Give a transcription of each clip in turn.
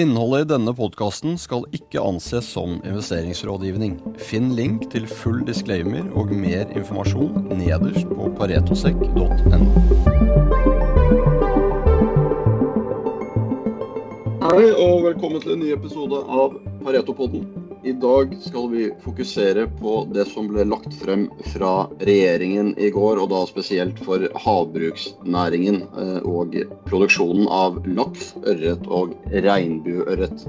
Innholdet i denne podkasten skal ikke anses som investeringsrådgivning. Finn link til full disclaimer og mer informasjon nederst på paretosek.no. Hei og velkommen til en ny episode av Paretopodden. I dag skal vi fokusere på det som ble lagt frem fra regjeringen i går, og da spesielt for havbruksnæringen eh, og produksjonen av laks, ørret og regnbueørret.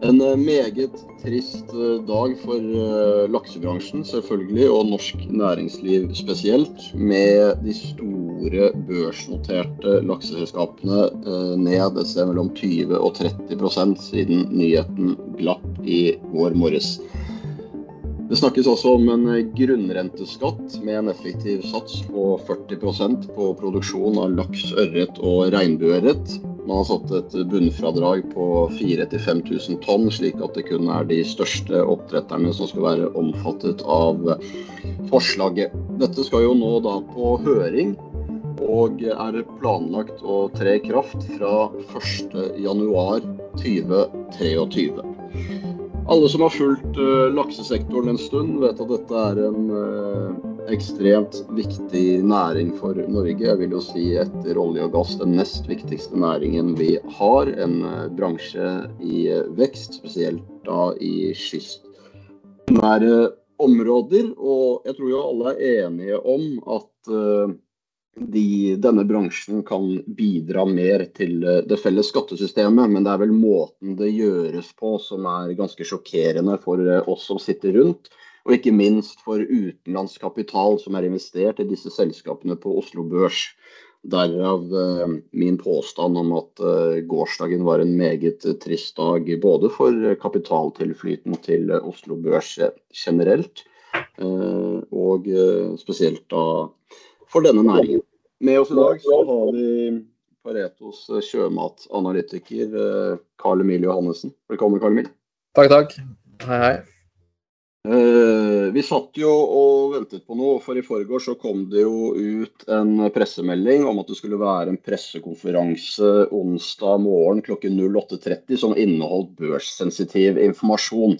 En eh, meget trist eh, dag for eh, laksebransjen selvfølgelig, og norsk næringsliv spesielt. Med de store børsnoterte lakseselskapene ned et sted mellom 20 og 30% siden nyheten glapp i går morges. Det snakkes også om en grunnrenteskatt med en effektiv sats på 40% på produksjon av laks, ørret og regnbueørret. Man har satt et bunnfradrag på 4000-5000 tonn, slik at det kun er de største oppdretterne som skal være omfattet av forslaget. Dette skal jo nå da på høring, og er planlagt å tre i kraft fra 1.1.2023. Alle som har fulgt uh, laksesektoren en stund, vet at dette er en uh, ekstremt viktig næring for Norge. Jeg vil jo si etter olje og gass den nest viktigste næringen vi har. En uh, bransje i vekst, spesielt da i kystnære områder. Og jeg tror jo alle er enige om at de, denne bransjen kan bidra mer til eh, det felles skattesystemet, men det er vel måten det gjøres på som er ganske sjokkerende for eh, oss som sitter rundt. Og ikke minst for utenlandsk kapital som er investert i disse selskapene på Oslo Børs. Derav eh, min påstand om at gårsdagen var en meget trist dag både for kapitaltilflyten til Oslo Børs generelt, og spesielt da for denne næringen. Med oss i dag så har vi Paretos eh, sjømatanalytiker Karl eh, Emil Johannessen. Velkommen, Karl Emil. Takk, takk. Hei, hei. Eh, vi satt jo og ventet på noe, for i forgår så kom det jo ut en pressemelding om at det skulle være en pressekonferanse onsdag morgen klokken 08.30 som inneholdt børssensitiv informasjon.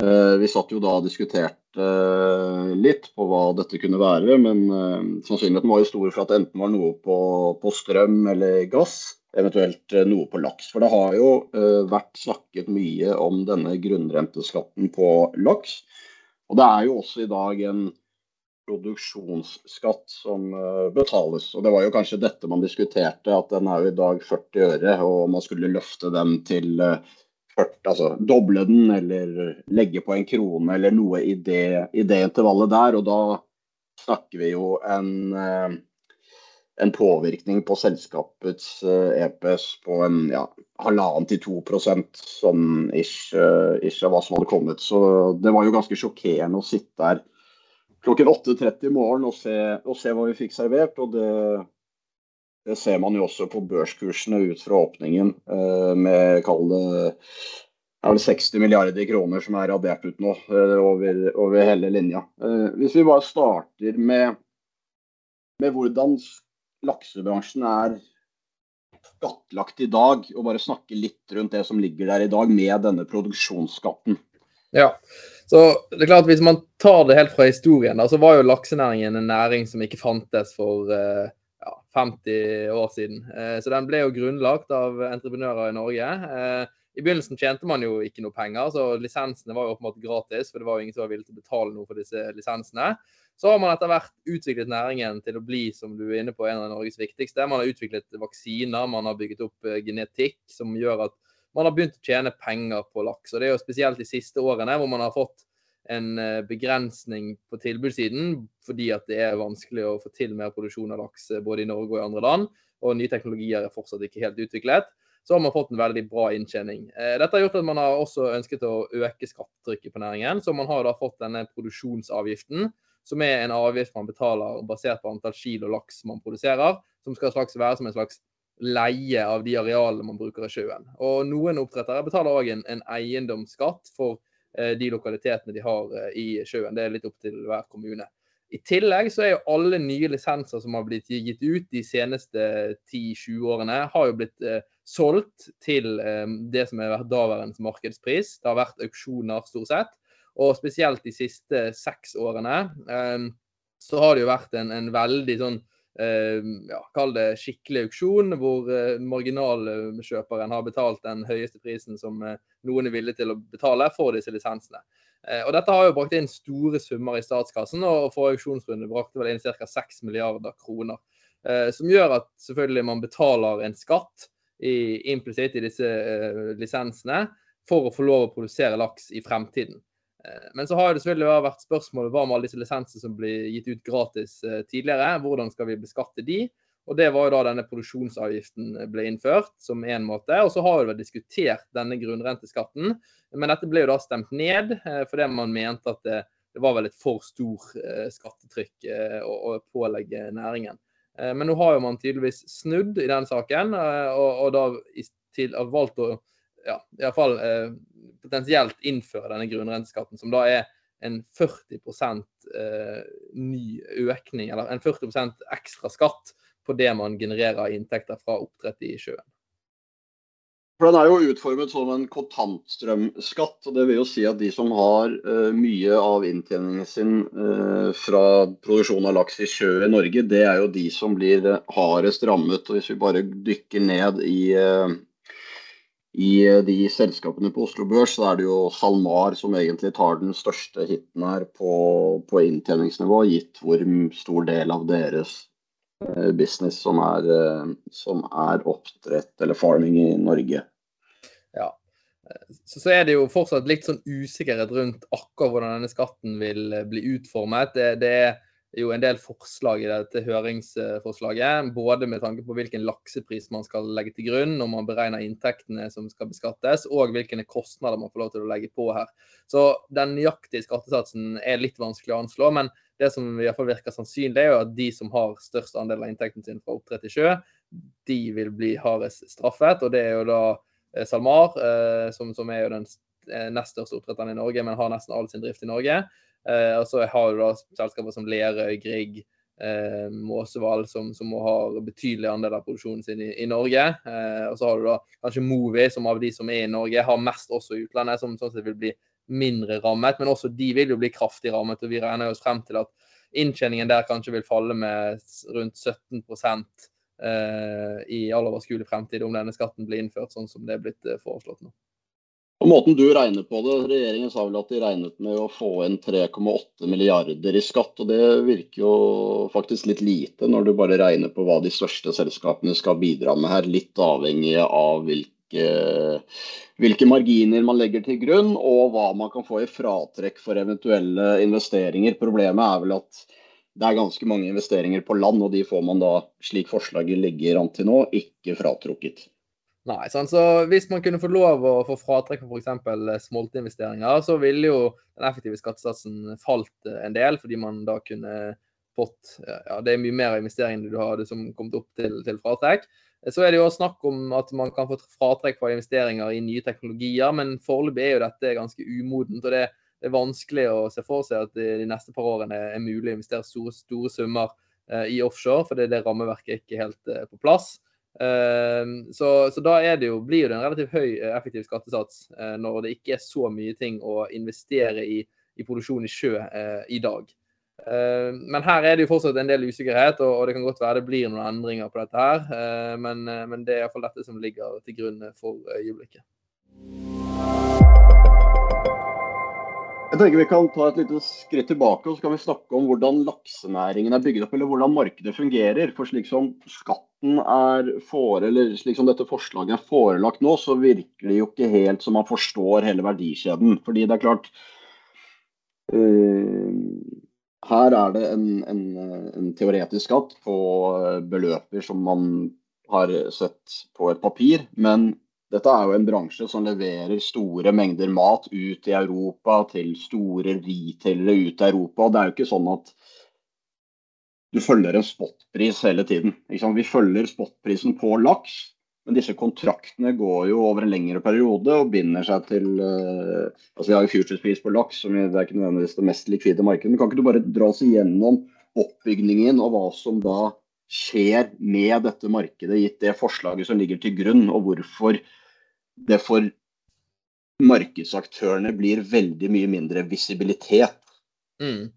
Eh, vi satt jo da og diskuterte litt på hva dette kunne være, men eh, sannsynligheten var jo stor for at det enten var noe på, på strøm eller gass, eventuelt noe på laks. For det har jo vært snakket mye om denne grunnrenteskatten på laks. Og det er jo også i dag en produksjonsskatt som betales. Og det var jo kanskje dette man diskuterte, at den er jo i dag 40 øre, og man skulle løfte den til 40, altså doble den eller legge på en krone eller noe i det, i det intervallet der. Og da snakker vi jo en, eh, en påvirkning på selskapets EPS eh, e på en ja, halvannen til to prosent, sånn ish, eh, ish av hva som hadde kommet. Så det var jo ganske sjokkerende å sitte der klokken 8.30 i morgen og se, og se hva vi fikk servert. og det det ser man jo også på børskursene ut fra åpningen, eh, med kall det er vel 60 milliarder kroner som er radert ut nå eh, over, over hele linja. Eh, hvis vi bare starter med, med hvordan laksebransjen er skattlagt i dag, og bare snakke litt rundt det som ligger der i dag med denne produksjonsskatten. Ja, så det er klart Hvis man tar det helt fra historien, da, så var jo laksenæringen en næring som ikke fantes for eh, 50 år siden. Eh, så den ble jo grunnlagt av entreprenører i Norge. Eh, I begynnelsen tjente man jo ikke noe penger, så lisensene var jo åpenbart gratis. For det var jo ingen som var villig til å betale noe for disse lisensene. Så har man etter hvert utviklet næringen til å bli som du er inne på, en av Norges viktigste. Man har utviklet vaksiner, man har bygget opp eh, genetikk som gjør at man har begynt å tjene penger på laks. Og det er jo spesielt de siste årene hvor man har fått en eh, begrensning på tilbudssiden fordi at det er vanskelig å få til mer produksjon av laks eh, både i Norge og i andre land. Og nye teknologier er fortsatt ikke helt utviklet. Så har man fått en veldig bra inntjening. Eh, dette har gjort at man har også ønsket å øke skattetrykket på næringen. Så man har da fått denne produksjonsavgiften, som er en avgift man betaler basert på antall kilo laks man produserer. Som skal være som en slags leie av de arealene man bruker i sjøen. Og noen oppdrettere betaler òg en, en eiendomsskatt for de lokalitetene de har eh, i sjøen. Det er litt opp til hver kommune. I tillegg så er jo alle nye lisenser som har blitt gitt ut de seneste 10-20 årene, har jo blitt eh, solgt til det som har vært daværende markedspris. Det har vært auksjoner stort sett. Og spesielt de siste seks årene så har det jo vært en, en veldig sånn ja, Kall det skikkelig auksjon, hvor marginalkjøperen har betalt den høyeste prisen som noen er villig til å betale for disse lisensene. Eh, og Dette har jo brakt inn store summer i statskassen, og for auksjonsrunde brakte vel inn ca. 6 milliarder kroner. Eh, som gjør at selvfølgelig man betaler en skatt implisitt i disse eh, lisensene for å få lov å produsere laks i fremtiden. Men så har det selvfølgelig vært spørsmålet hva med alle disse lisensene som blir gitt ut gratis tidligere. Hvordan skal vi beskatte de? Og Det var jo da denne produksjonsavgiften ble innført som én måte. Og så har vi diskutert denne grunnrenteskatten, men dette ble jo da stemt ned eh, fordi man mente at det, det var vel et for stor eh, skattetrykk eh, å, å pålegge næringen. Men nå har jo man tydeligvis snudd i den saken, og, og da til, har valgt å ja, i hvert fall eh, potensielt innføre denne grunnrenteskatten, som da er en 40 eh, ny økning, eller en 40% ekstra skatt på det man genererer inntekter fra oppdrett i sjøen. For Den er jo utformet som en kontantstrømskatt. og Det vil jo si at de som har uh, mye av inntjeningen sin uh, fra produksjon av laks i sjø i Norge, det er jo de som blir hardest rammet. og Hvis vi bare dykker ned i, uh, i de selskapene på Oslo Børs, så er det jo SalMar som egentlig tar den største hiten her på, på inntjeningsnivå, gitt hvor stor del av deres Eh, business som er, eh, som er oppdrett eller farming i Norge. Ja. Så, så, er det jo fortsatt litt sånn usikkerhet rundt akkurat hvordan denne skatten vil eh, bli utformet. Det, det er jo en del forslag i dette høringsforslaget. Både med tanke på hvilken laksepris man skal legge til grunn når man beregner inntektene som skal beskattes, og hvilke kostnader man får lov til å legge på her. Så den nøyaktige skattesatsen er litt vanskelig å anslå. men det som i hvert fall virker sannsynlig, er jo at de som har størst andel av inntekten sin fra oppdrett i sjø, de vil bli hardest straffet. Og det er jo da eh, SalMar, eh, som, som, er jo den eh, nest største oppdretteren i Norge, men har nesten all sin drift i Norge. Og så har du da selskaper som Lerøy, Grieg, Måsevall, som, som har betydelig andel av produksjonen sin i, i Norge. Og så har du da kanskje Movi, som av de som er i Norge, har mest også i utlandet, som sånn sett vil bli mindre rammet, men også de vil jo bli kraftig rammet. og Vi regner oss frem til at inntjeningen der kanskje vil falle med rundt 17 eh, i all overskuelig fremtid om denne skatten blir innført sånn som det er blitt eh, foreslått nå. Og måten du regner på det, Regjeringen sa vel at de regnet med å få inn 3,8 milliarder i skatt. og Det virker jo faktisk litt lite når du bare regner på hva de største selskapene skal bidra med her. Litt avhengig av hvilke hvilke, hvilke, marginer man legger til grunn, og hva man kan få i fratrekk for eventuelle investeringer. Problemet er vel at det er ganske mange investeringer på land, og de får man da, slik forslaget ligger an til nå, ikke fratrukket. Nei, sånn, så Hvis man kunne få lov å få fratrekk for f.eks. smoltinvesteringer, så ville jo den effektive skattesatsen falt en del, fordi man da kunne fått ja, Det er mye mer av investeringene du hadde som kommet opp til, til fratrekk. Så er det jo snakk om at man kan få fratrekk for investeringer i nye teknologier, men foreløpig er jo dette ganske umodent. og det, er vanskelig å se for seg at de neste par årene er mulig å investere store, store summer eh, i offshore, for det, det rammeverket ikke helt eh, på plass. Eh, så, så, da det jo, blir det en relativt høy effektiv skattesats når det ikke er så mye ting å investere i, i produksjon i sjø i dag. Eh, men her er det jo fortsatt en del usikkerhet, og det kan godt være det blir noen endringer på dette her. Eh, men, eh, men det er iallfall dette som ligger til grunn for øyeblikket. Jeg tenker Vi kan ta et lite skritt tilbake og så kan vi snakke om hvordan laksenæringen er bygd opp, eller hvordan markedet fungerer. For slik som skatten er fore, eller slik som dette forslaget er forelagt nå, så virker det jo ikke helt som man forstår hele verdikjeden. Fordi det er klart her er det en, en, en, teoretisk skatt på eh, beløper som man har sett på et papir. Men dette er jo en bransje som leverer store mengder mat ut i Europa til store retailere ut i Europa. Det er jo ikke sånn at du følger en spotpris hele tiden. Vi følger spotprisen på laks. Men disse kontraktene går jo over en lengre periode og binder seg til uh, altså Vi har jo futurespris på laks, som det er ikke nødvendigvis det mest likvide markedet. Men kan ikke du bare dra oss igjennom oppbygningen og hva som da skjer med dette markedet, gitt det forslaget som ligger til grunn, og hvorfor det for markedsaktørene blir veldig mye mindre visibilitet. Mm.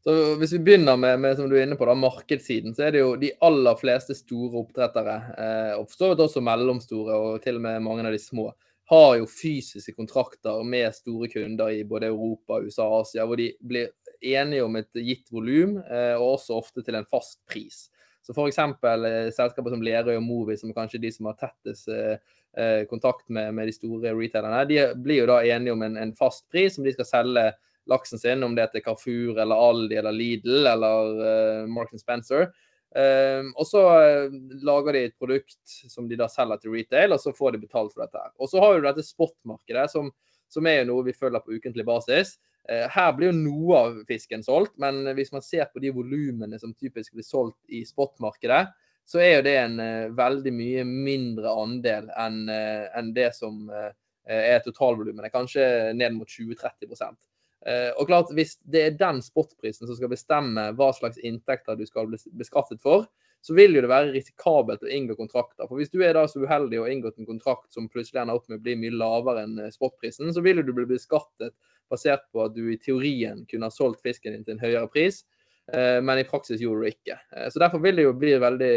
Så Hvis vi begynner med, med, som du er inne på da, markedssiden, så er det jo de aller fleste store oppdrettere, eh, og for så også mellomstore og til og med mange av de små, har jo fysiske kontrakter med store kunder i både Europa, USA og Asia, hvor de blir enige om et gitt volum, eh, og også ofte til en fast pris. Så f.eks. Eh, selskaper som Lerøy og Movi, som er kanskje de som har tettest eh, eh, kontakt med, med, de store retailerne, de blir jo da enige om en, en fast pris som de skal selge laksen sin, om det heter til Carrefour eller Aldi eller Lidl eller uh, Mark Spencer. Um, og så uh, lager de et produkt som de da selger til retail, og så får de betalt for dette. her. Og så har du dette spotmarkedet, som, som er jo noe vi følger på ukentlig basis. Uh, her blir jo noe av fisken solgt, men hvis man ser på de volumene som typisk blir solgt i spotmarkedet, så er jo det en uh, veldig mye mindre andel enn en det som er totalvolumene. Kanskje ned mot 20-30 Eh, og klart, Hvis det er den spotprisen som skal bestemme hva slags inntekter du skal bli beskattet for, så vil jo det være risikabelt å inngå kontrakter. For Hvis du er da så uheldig å inngått en kontrakt som plutselig ender opp med å bli mye lavere enn eh, spotprisen, så vil du bli beskattet basert på at du i teorien kunne ha solgt fisken din til en høyere pris. Eh, men i praksis gjorde du ikke. Eh, så Derfor vil det jo bli veldig,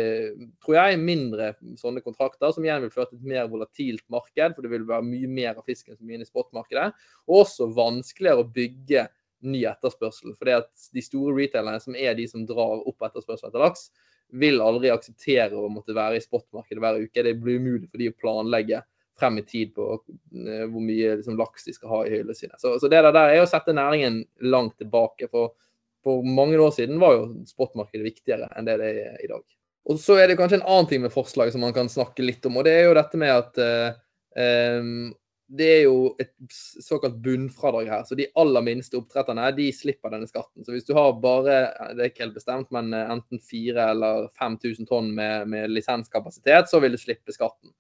tror jeg, mindre sånne kontrakter, som igjen vil føre til et mer volatilt marked, for det vil være mye mer av fisken som er inne i spotmarkedet. Og også vanskeligere å bygge ny etterspørsel. For de store retailerne, som er de som drar opp etterspørsel etter laks, vil aldri akseptere å måtte være i spotmarkedet hver uke. Det blir umulig for de å planlegge frem i tid på eh, hvor mye liksom, laks de skal ha i hyllene sine. Så, så, det der er å sette næringen langt tilbake. for for mange år siden var jo spotmarkedet viktigere enn det det er i dag. Og så er det kanskje en annen ting med forslaget som man kan snakke litt om. og Det er jo dette med at uh, det er jo et såkalt bunnfradrag her. Så de aller minste oppdretterne de slipper denne skatten. Så hvis du har bare, det er ikke helt bestemt, men eh, enten 4000 eller 5000 tonn med, med, lisenskapasitet, så vil du slippe skatten.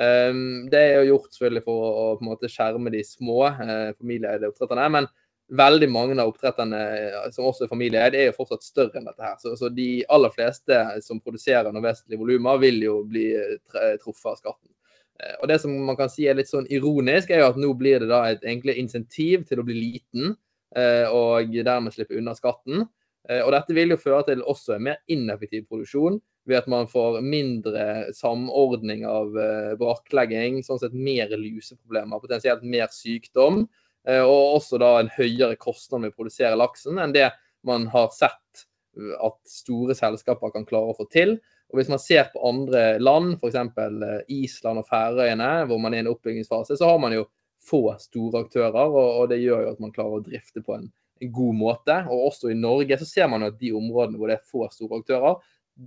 Um, det er jo gjort selvfølgelig for å, en måte skjerme de små uh, familieeide oppdretterne. men veldig mange av oppdretterne som også er familieeid, er jo fortsatt større enn dette her. Så, så de aller fleste som produserer noe vesentlige volumer, vil jo bli truffet av skatten. Eh, og Det som man kan si er litt sånn ironisk, er jo at nå blir det da et egentlig insentiv til å bli liten, eh, og dermed slippe unna skatten. Eh, og Dette vil jo føre til også en mer ineffektiv produksjon, ved at man får mindre samordning av brakklegging, sånn sett mer luseproblemer, potensielt mer sykdom. Eh, og også da en høyere kostnad med å produsere laksen enn det man har sett eh, at store selskaper kan klare å få til. Og Hvis man ser på andre land, f.eks. Eh, Island og Færøyene, hvor man er i en oppbyggingsfase, så har man jo få store aktører, og, det gjør jo at man klarer å drifte på en, en god måte. Og også i Norge så ser man jo at de områdene hvor det er få store aktører,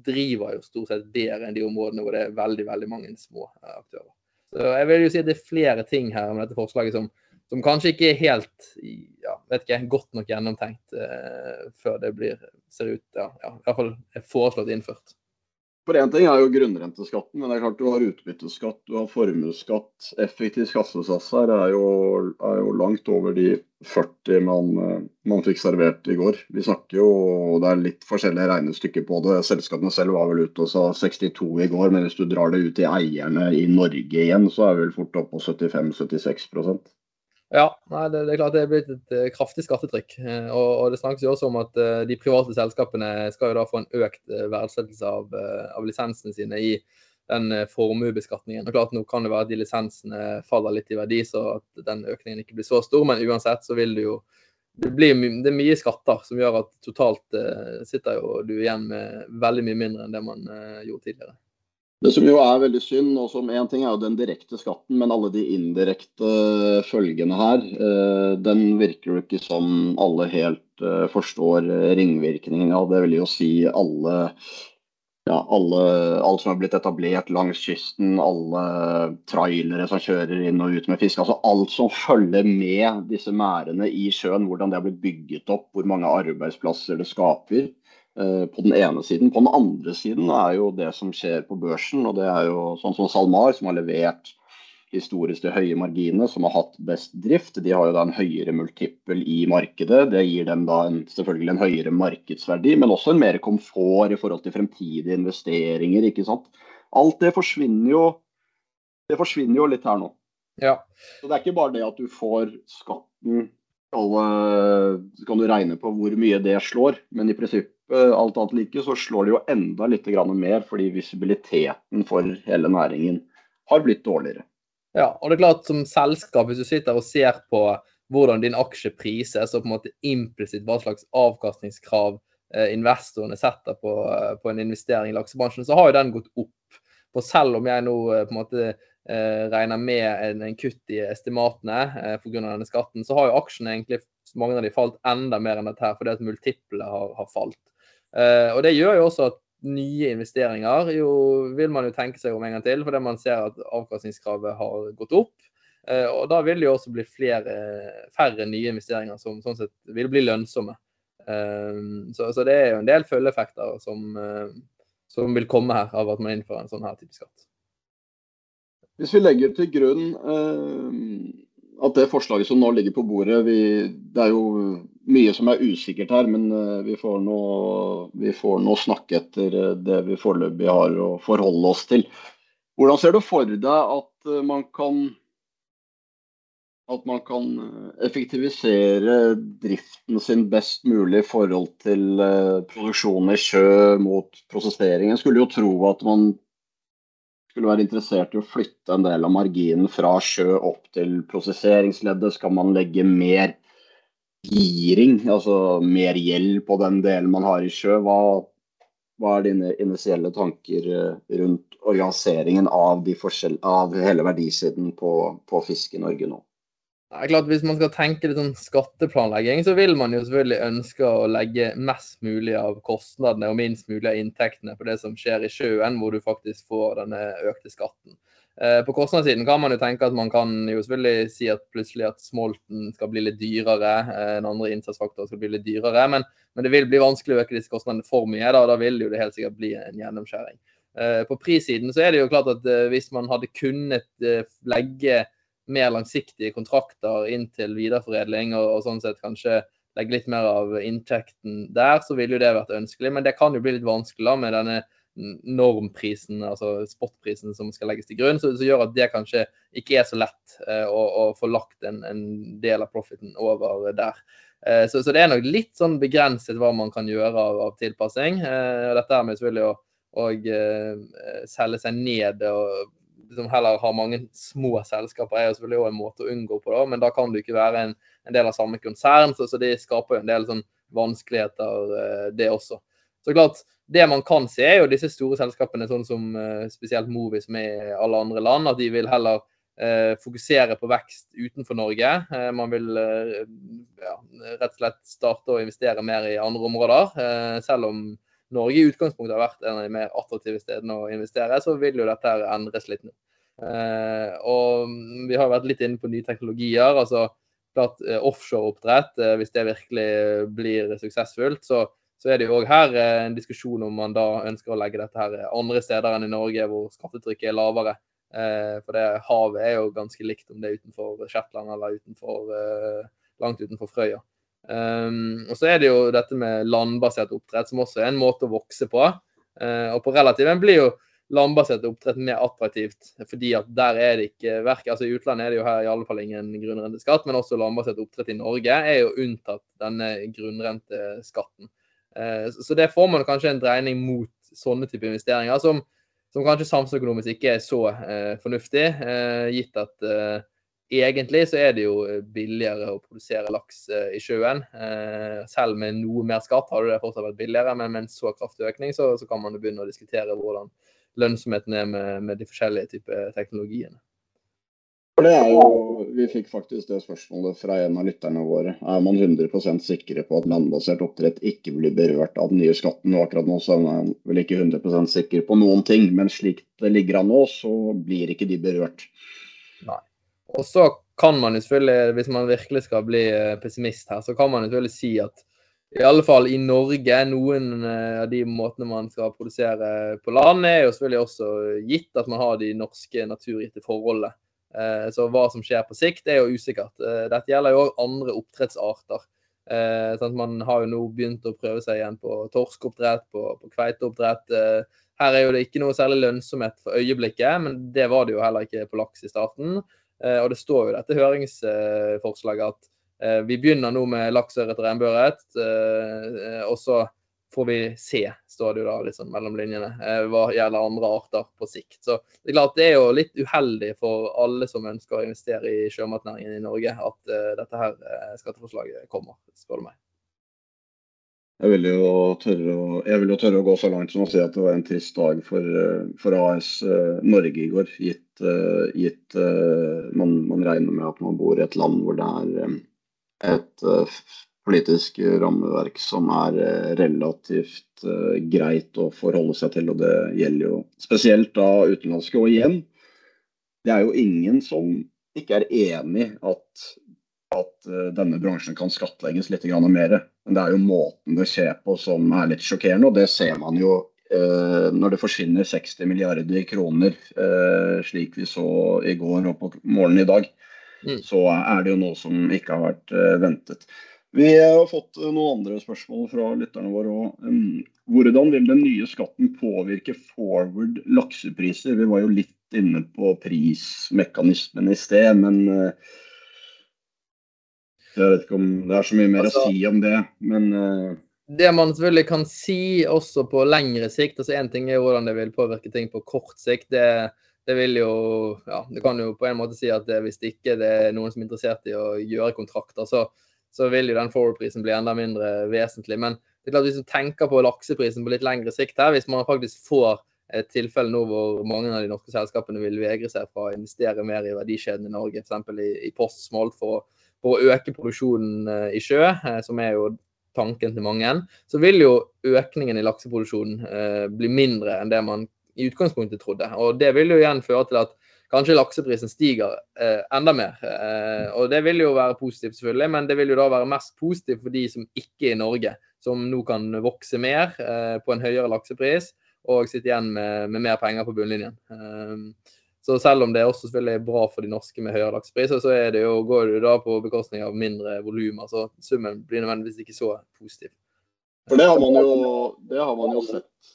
driver jo stort sett bedre enn de områdene hvor det er veldig veldig mange små aktører. Så jeg vil jo si at det er flere ting her med dette forslaget som, som kanskje ikke er helt ja, vet ikke, godt nok gjennomtenkt eh, før det blir, ser ut ja, ja, i hvert fall er foreslått innført. For én ting er jo grunnrenteskatten, men det er klart du har utbytteskatt, du har formuesskatt. Effektiv skattesats her er jo, er jo, langt over de 40 man, man, fikk servert i går. Vi snakker jo, og Det er litt forskjellige regnestykker på det. Selskapene selv var vel ute og sa 62 i går, men hvis du drar det ut til eierne i Norge igjen, så er vi vel fort oppe på 75-76 ja, nei, det, det, er klart det er blitt et uh, kraftig skattetrykk. Uh, og, og, Det snakkes jo også om at uh, de private selskapene skal jo da få en økt verdsettelse av, av, lisensene sine i den formuebeskatningen. Og klart Nå kan det være at de lisensene faller litt i verdi, så at den økningen ikke blir så stor. Men uansett så vil det jo det, blir, det er mye skatter som gjør at totalt sitter jo du igjen med veldig mye mindre enn det man gjorde tidligere. Det som jo er veldig synd, og som én ting er jo den direkte skatten, men alle de indirekte følgene her, eh, den virker jo ikke som alle helt eh, forstår ringvirkningen av. Det vil jo si alle, ja, alle, alt som er blitt etablert langs kysten, alle trailere som kjører inn og ut med fisk. Altså alt som følger med disse merdene i sjøen, hvordan det har blitt bygget opp, hvor mange arbeidsplasser det skaper. Eh, på den ene siden. På den andre siden er jo det som skjer på børsen, og det er jo sånn som SalMar, som har levert historisk de høye marginene, som har hatt best drift. De har jo da en høyere multiple i markedet. Det gir dem da en, selvfølgelig en høyere markedsverdi, men også en mer komfort i forhold til fremtidige investeringer. ikke sant? Alt det forsvinner jo, det forsvinner jo litt her nå. Ja. Så det er ikke bare det at du får skatten så kan du regne på hvor mye det slår, men i prinsippet alt annet like, så slår det jo enda litt mer fordi visibiliteten for hele næringen har blitt dårligere. Ja, og det er klart som selskap, hvis du sitter og ser på hvordan din aksje prises, og på en måte implisitt hva slags avkastningskrav eh, investorene setter på, eh, på, en investering i laksebransjen, så har jo den gått opp. For selv om jeg nå eh, på en måte eh, regner med en, en, kutt i estimatene eh, pga. denne skatten, så har jo aksjene egentlig mange av de falt enda mer enn dette her, fordi at multiple har, har falt. Eh, og Det gjør jo også at nye investeringer jo vil man jo tenke seg om en gang til, fordi man ser at avkastningskravet har gått opp. Eh, og Da vil det jo også bli flere, færre nye investeringer som sånn sett vil bli lønnsomme. Eh, så, så det er jo en del følgeeffekter som, som vil komme her av at man innfører en sånn her type skatt. Hvis vi legger til grunn at det forslaget som nå ligger på bordet vi, Det er jo mye som er usikkert her, men eh, vi får nå, snakke etter eh, det vi foreløpig har å forholde oss til. Hvordan ser du for deg at eh, man kan at man kan effektivisere driften sin best mulig i forhold til produksjon i sjø mot prosesseringen? Skulle jo tro at man skulle være interessert i å flytte en del av marginen fra sjø opp til prosesseringsleddet? Skal man legge mer giring, altså mer gjeld på den delen man har i sjø? Hva, hva er dine initielle tanker eh, rundt organiseringen av, av hele verdisiden på, på fisk i Norge nå? Er klart Hvis man skal tenke litt sånn skatteplanlegging, så vil man jo selvfølgelig ønske å legge mest mulig av kostnadene og minst mulig av inntektene på det som skjer i sjøen, hvor du faktisk får denne økte skatten. Eh, på kostnadssiden kan man jo tenke at man kan jo selvfølgelig si at plutselig at smolten skal bli litt dyrere, eh, en andre innsatsfaktor skal bli litt dyrere, men, men, det vil bli vanskelig å øke disse kostnadene for mye. Da, da vil det jo det helt sikkert bli en gjennomskjæring. Eh, på prissiden så er det jo klart at hvis man hadde kunnet legge mer langsiktige kontrakter inn til videreforedling, og, og, sånn sett kanskje legge litt mer av inntekten der, så ville jo det vært ønskelig. Men det kan jo bli litt vanskelig da, med denne normprisen, altså spotprisen som skal legges til grunn, så gjør at det kanskje ikke er så lett eh, å, å, få lagt en, en, del av profiten over der. Eh, så, så, det er nok litt sånn begrenset hva man kan gjøre av, av tilpassing. Eh, og dette med selvfølgelig å, og, eh, selge seg ned og liksom heller har mange små selskaper, er jo selvfølgelig også en måte å unngå på. da, Men da kan du ikke være en, en del av samme konsern, så, så det skaper jo en del sånn vanskeligheter, uh, det også. Så klart, Det man kan se, er jo disse store selskapene, sånn som uh, spesielt Movi, i alle andre land, at de vil heller uh, fokusere på vekst utenfor Norge. man vil ja, rett og slett starte å investere mer i andre områder, selv om Norge i utgangspunktet har vært en av de mer attraktive stedene å investere, så vil jo dette her endres litt nå. Eh, og vi har vært litt inne på nye teknologier. altså klart eh, Offshoreoppdrett, eh, hvis det virkelig blir suksessfullt, så, så er det jo òg her eh, en diskusjon om man da ønsker å legge dette her andre steder enn i Norge, hvor skattetrykket er lavere. Eh, for det havet er jo ganske likt om det er utenfor Shetland eller utenfor, eh, langt utenfor Frøya. Um, og så er det jo dette med landbasert oppdrett, som også er en måte å vokse på. Uh, og på relativen blir jo landbasert oppdrett mer attraktivt, fordi at der er det ikke verk, altså I utlandet er det jo her i alle fall ingen grunnrenteskatt, men også landbasert oppdrett i Norge er jo unntatt denne grunnrenteskatten. Uh, så det får man kanskje en dreining mot sånne type investeringer, som, som kanskje samfunnsøkonomisk ikke er så uh, fornuftig, gitt at egentlig så er det jo eh, billigere å produsere laks eh, i sjøen. Eh, selv med noe mer skatt hadde det fortsatt vært billigere, men med en så kraftig økning så, så kan man jo begynne å diskutere hvordan lønnsomheten er med, med de forskjellige typer teknologiene. For det er jo, Vi fikk faktisk det spørsmålet fra en av lytterne våre. Er man 100% sikre på at landbasert oppdrett ikke blir berørt av den nye skatten? Og akkurat nå så er man vel ikke 100% sikker på noen ting, men slik det ligger an nå, så blir ikke de berørt. Nei. Og så kan man jo selvfølgelig, hvis man virkelig skal bli eh, pessimist her, så kan man jo selvfølgelig si at i alle fall i Norge, noen eh, av de måtene man skal produsere på land, er jo selvfølgelig også gitt at man har de norske naturgitte forholdene. Så hva som skjer på sikt, er jo usikkert. Dette gjelder jo òg andre oppdrettsarter. Sånn man har jo nå begynt å prøve seg igjen på torskeoppdrett, på, på kveiteoppdrett. Her er jo det ikke noe særlig lønnsomhet for øyeblikket, men det var det jo heller ikke på laks i starten. Og det står jo dette høringsforslaget at vi begynner nå med laks, ørret og regnbueørret, og så får vi se, står det jo da sånn mellom linjene, eh, hva gjelder andre arter på sikt. Så det er klart det er jo litt uheldig for alle som ønsker å investere i sjømatnæringen i Norge, at dette her skatteforslaget kommer, spør du meg. Jeg vil, tørre jeg vil jo tørre å gå så langt som å si at det var en trist dag for, for AS Norge i går. Gitt, gitt man, man, regner med at man bor i et land hvor det er et politisk rammeverk som er eh, relativt greit å forholde seg til. Og det gjelder jo spesielt da utenlandske. Og igjen, det er jo ingen som ikke er enig at, at denne bransjen kan skattlegges litt mer. Men det er jo måten det skjer på som er litt sjokkerende, og det ser man jo eh, når det forsvinner 60 milliarder kroner, slik vi så i går og på morgenen i dag. Mm. Så er det jo noe som ikke har vært ventet. Vi har fått eh, noen andre spørsmål fra lytterne våre òg. Hvordan vil den nye skatten påvirke forward laksepriser? Vi var jo litt inne på prismekanismen i sted, men eh, jeg vet ikke om det er så mye mer altså, å si om det. Men uh... det man selvfølgelig kan si også på lengre sikt, altså Én ting er hvordan det vil påvirke ting på kort sikt. det det vil jo ja, det kan jo på en måte si at det, hvis det ikke det er noen som er interessert i å gjøre kontrakter, så så vil jo den forward-prisen bli enda mindre vesentlig. Men det er klart hvis du tenker på lakseprisen på litt lengre sikt her, hvis man faktisk får et tilfelle nå hvor mange av de norske selskapene vil vegre seg fra å investere mer i verdikjeden i Norge, f.eks. i, i postsmolt for, for, å øke produksjonen eh, i sjø, eh, som er jo tanken til mange, så vil jo økningen i lakseproduksjonen eh, bli mindre enn det man i utgangspunktet trodde. Og Det vil jo igjen føre til at kanskje lakseprisen stiger enda mer. Og Det vil jo være positivt, selvfølgelig, men det vil jo da være mest positivt for de som ikke er i Norge, som nå kan vokse mer på en høyere laksepris og sitte igjen med, med mer penger på bunnlinjen. Så selv om det er også selvfølgelig bra for de norske med høyere laksepriser, så det jo, går det jo da på bekostning av mindre volum. Altså summen blir nødvendigvis ikke så positiv. For det har man jo, har man jo sett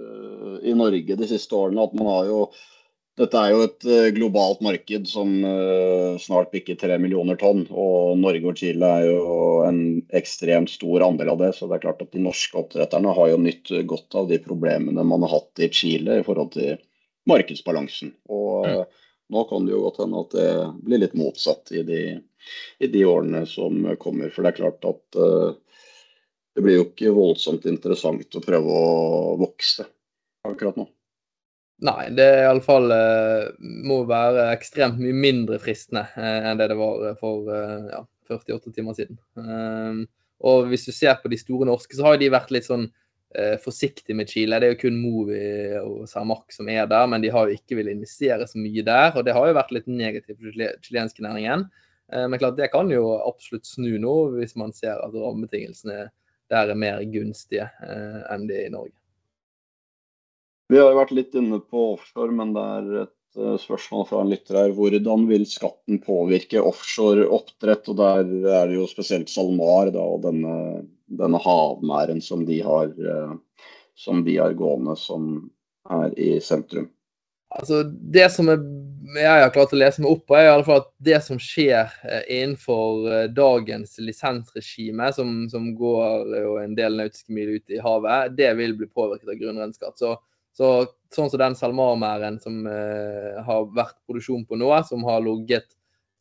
uh, i Norge de siste årene, at man har jo dette er jo et eh, globalt marked som eh, snart bikker tre millioner tonn. Og Norge og Chile er jo en ekstremt stor andel av det. Så det er klart at de norske oppdretterne har jo nytt godt av de problemene man har hatt i Chile i forhold til markedsbalansen. Og mm. nå kan det jo godt hende at det blir litt motsatt i de, i de, årene som kommer. For det er klart at uh, det blir jo ikke voldsomt interessant å prøve å vokse akkurat nå. Nei, det iallfall eh, må være ekstremt mye mindre fristende eh, enn det det var eh, for eh, ja, 48 timer siden. Og hvis du ser på de store norske, så har de vært litt sånn eh, forsiktige med Chile. Det er jo kun Movi og Cermaq som er der, men de har jo ikke villet investere så mye der. Og det har jo vært litt negativt for den chilenske næringen. Eh, men klart, det kan jo absolutt snu nå, hvis man ser at rammebetingelsene der er mer gunstige eh, enn de i Norge. Vi har jo vært litt inne på offshore, men det er et spørsmål fra en lytter her. Hvordan vil skatten påvirke offshore oppdrett? Og der er det jo spesielt SalMar da, og denne, denne havmæren som de, har, uh, som de har gående, som er i sentrum. Altså, det som jeg har klart å lese meg opp på, er i alle fall at det som skjer eh, innenfor dagens lisensregime, som, som går en del nautiske mil ut i havet, det vil bli påvirket av grunnrenskatt. Så så, sånn som den salmarmæren som eh, har vært produksjon på nå, som har ligget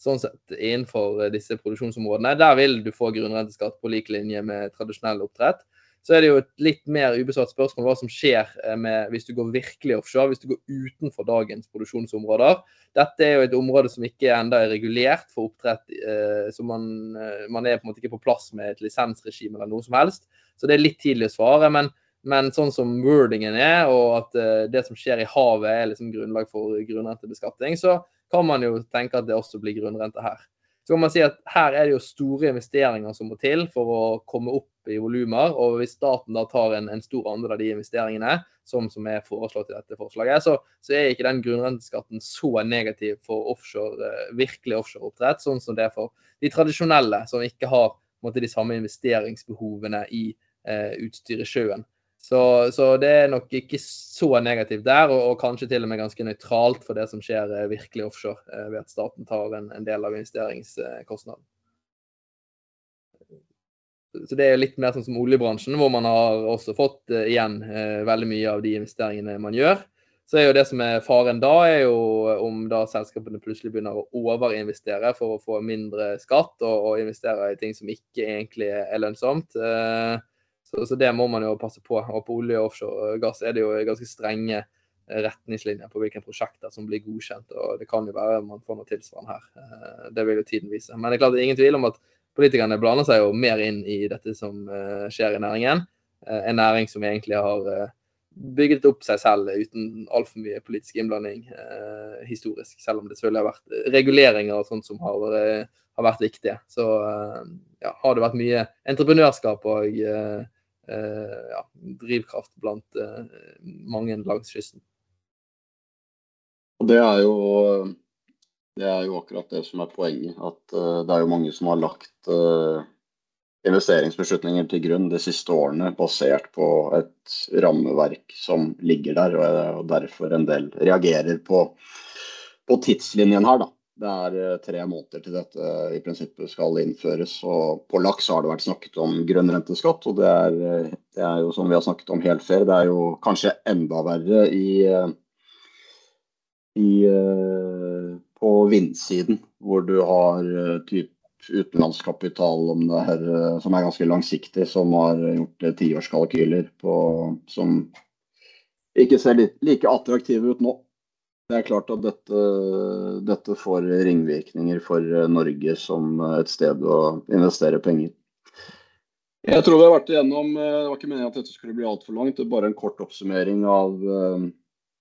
sånn sett innenfor eh, disse produksjonsområdene, der vil du få grunnrenteskatt på lik linje med tradisjonell oppdrett. Så er det jo et litt mer ubesvart spørsmål hva som skjer eh, med, hvis du går virkelig offshore, hvis du går utenfor dagens produksjonsområder. Dette er jo et område som ikke enda er regulert for oppdrett, eh, så man, eh, man, er på en måte ikke på plass med et lisensregime eller noe som helst. Så det er litt tidlig å svare. men men sånn som wordingen er, og at uh, det som skjer i havet er liksom grunnlag for grunnrentebeskatning, så kan man jo tenke at det også blir grunnrente her. så kan man si at her er det jo store investeringer som må til for å komme opp i volumer. Og hvis staten da tar en, en, stor andel av de investeringene, som, som er foreslått i dette forslaget, så, så, er ikke den grunnrenteskatten så negativ for offshore, eh, virkelig offshoreoppdrett, sånn som det er for de tradisjonelle, som ikke har måte, de samme investeringsbehovene i eh, utstyr i sjøen. Så, så, det er nok ikke så negativt der, og, og, kanskje til og med ganske nøytralt for det som skjer eh, virkelig offshore, eh, ved at staten tar en, en del av investeringskostnaden. Så det er litt mer sånn som oljebransjen, hvor man har også fått uh, igjen uh, veldig mye av de investeringene man gjør. Så er jo det som er faren da, er jo om da selskapene plutselig begynner å overinvestere for å få mindre skatt, og, og investere i ting som ikke egentlig er lønnsomt. Uh, så, så, det må man jo passe på. Og på olje og offshore gass er det jo ganske strenge eh, retningslinjer på hvilke prosjekter som blir godkjent. og Det kan jo være man får noe tilsvarende her. Eh, det vil jo tiden vise. Men det er klart det er ingen tvil om at politikerne blander seg jo mer inn i dette som eh, skjer i næringen. En næring som egentlig har bygget opp seg selv uten altfor mye politisk innblanding historisk. Selv om det selvfølgelig har vært reguleringer og sånt som har, har vært viktige. Så ja, har det vært mye entreprenørskap og Eh, ja, drivkraft blant eh, mange langs kysten. Det er, jo, det er jo akkurat det som er poenget. At uh, det er jo mange som har lagt investeringsbeslutninger til grunn de siste årene basert på et rammeverk som ligger der, og derfor en del reagerer på, på tidslinjen her. da. Det er eh, tre måneder til dette i prinsippet skal innføres. og På laks har det vært snakket om grønnrenteskatt, og det er, eh, det er, jo som vi har snakket om helt før, det er jo kanskje enda verre i, eh, i på vindsiden, hvor du har typ utenlandskapital om det her, som er ganske langsiktig, som har gjort tiårskalkyler som ikke ser like attraktive ut nå. Det er klart at dette, dette, får ringvirkninger for Norge som et sted å investere penger. Jeg tror vi har vært igjennom Det var ikke meningen at dette skulle bli altfor langt. Det er bare en kort oppsummering av,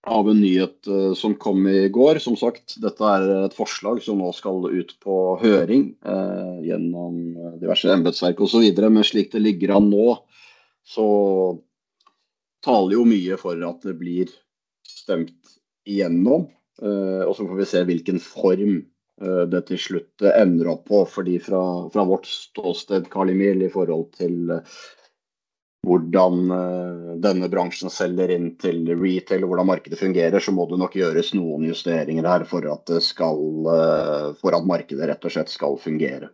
av, en nyhet som kom i går. Som sagt, dette er et forslag som nå skal ut på høring eh, gjennom diverse embetsverk osv. Men slik det ligger an nå, så taler jo mye for at det blir stemt igjennom. Eh, og så får vi se hvilken form eh, det til slutt ender opp på. fordi fra, fra vårt ståsted, Carl Emil, i forhold til eh, hvordan denne bransjen selger inn til retail og hvordan markedet fungerer, så må det nok gjøres noen justeringer her for at, skal, for at markedet rett og slett skal fungere.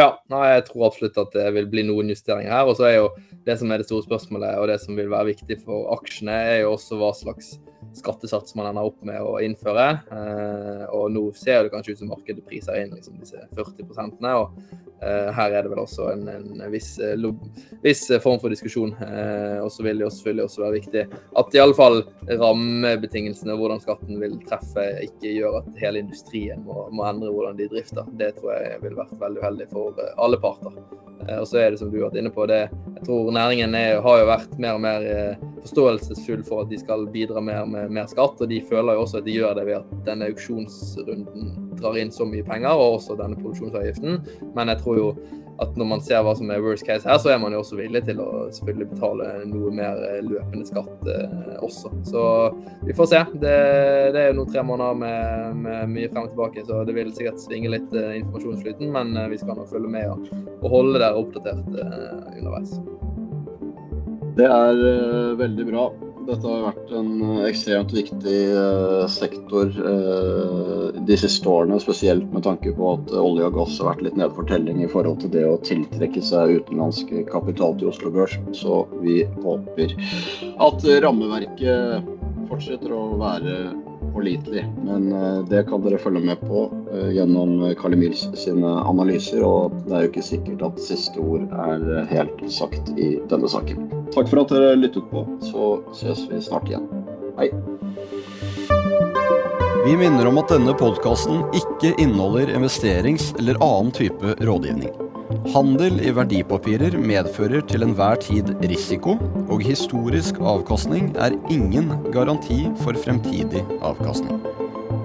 Ja, nei, jeg tror absolutt at det vil bli noen justeringer her. Og så er jo det som er det store spørsmålet, og det som vil være viktig for aksjene, er jo også hva slags skattesats man ender opp med å innføre. Eh, og nå ser det kanskje ut som markedet priser inn liksom, disse 40% og eh, her er det vel også en, en viss, eh, viss, form for diskusjon. Eh, og så vil det jo selvfølgelig også være viktig at i alle fall rammebetingelsene hvordan skatten vil treffe, ikke gjør at hele industrien må, må endre hvordan de drifter. Det tror jeg vil vært veldig uheldig for eh, alle parter. Eh, og så er det som du har vært inne på, det, jeg tror næringen er, har jo vært mer og mer forståelsesfull for at de skal bidra mer med mer skatt. Og de føler jo også at de gjør det ved at denne auksjonsrunden drar inn så mye penger, og også denne produksjonsavgiften. Men jeg tror jo at når man ser hva som er worst case her, så er man jo også villig til å selvfølgelig betale noe mer eh, løpende skatt eh, også. Så vi får se. Det, det er jo nå tre måneder med, med, mye frem og tilbake, så det vil sikkert svinge litt eh, informasjonsflyten. Men eh, vi skal nå følge med og, og holde dere oppdatert eh, underveis. Det er uh, veldig bra. Dette har vært en uh, ekstremt viktig uh, sektor de siste årene, spesielt med tanke på at olje og gass har vært litt nede for telling i forhold til det å tiltrekke seg utenlandsk kapital til Oslo Børs. Så vi håper at rammeverket fortsetter å være pålitelig. Men eh, det kan dere følge med på eh, gjennom Carl Emils sine analyser. Og det er jo ikke sikkert at siste ord er eh, helt sagt i denne saken. Takk for at dere lyttet på. Så ses vi snart igjen. Hei. Vi minner om at denne podkasten ikke inneholder investerings- eller annen type rådgivning. Handel i verdipapirer medfører til enhver tid risiko, og historisk avkastning er ingen garanti for fremtidig avkastning.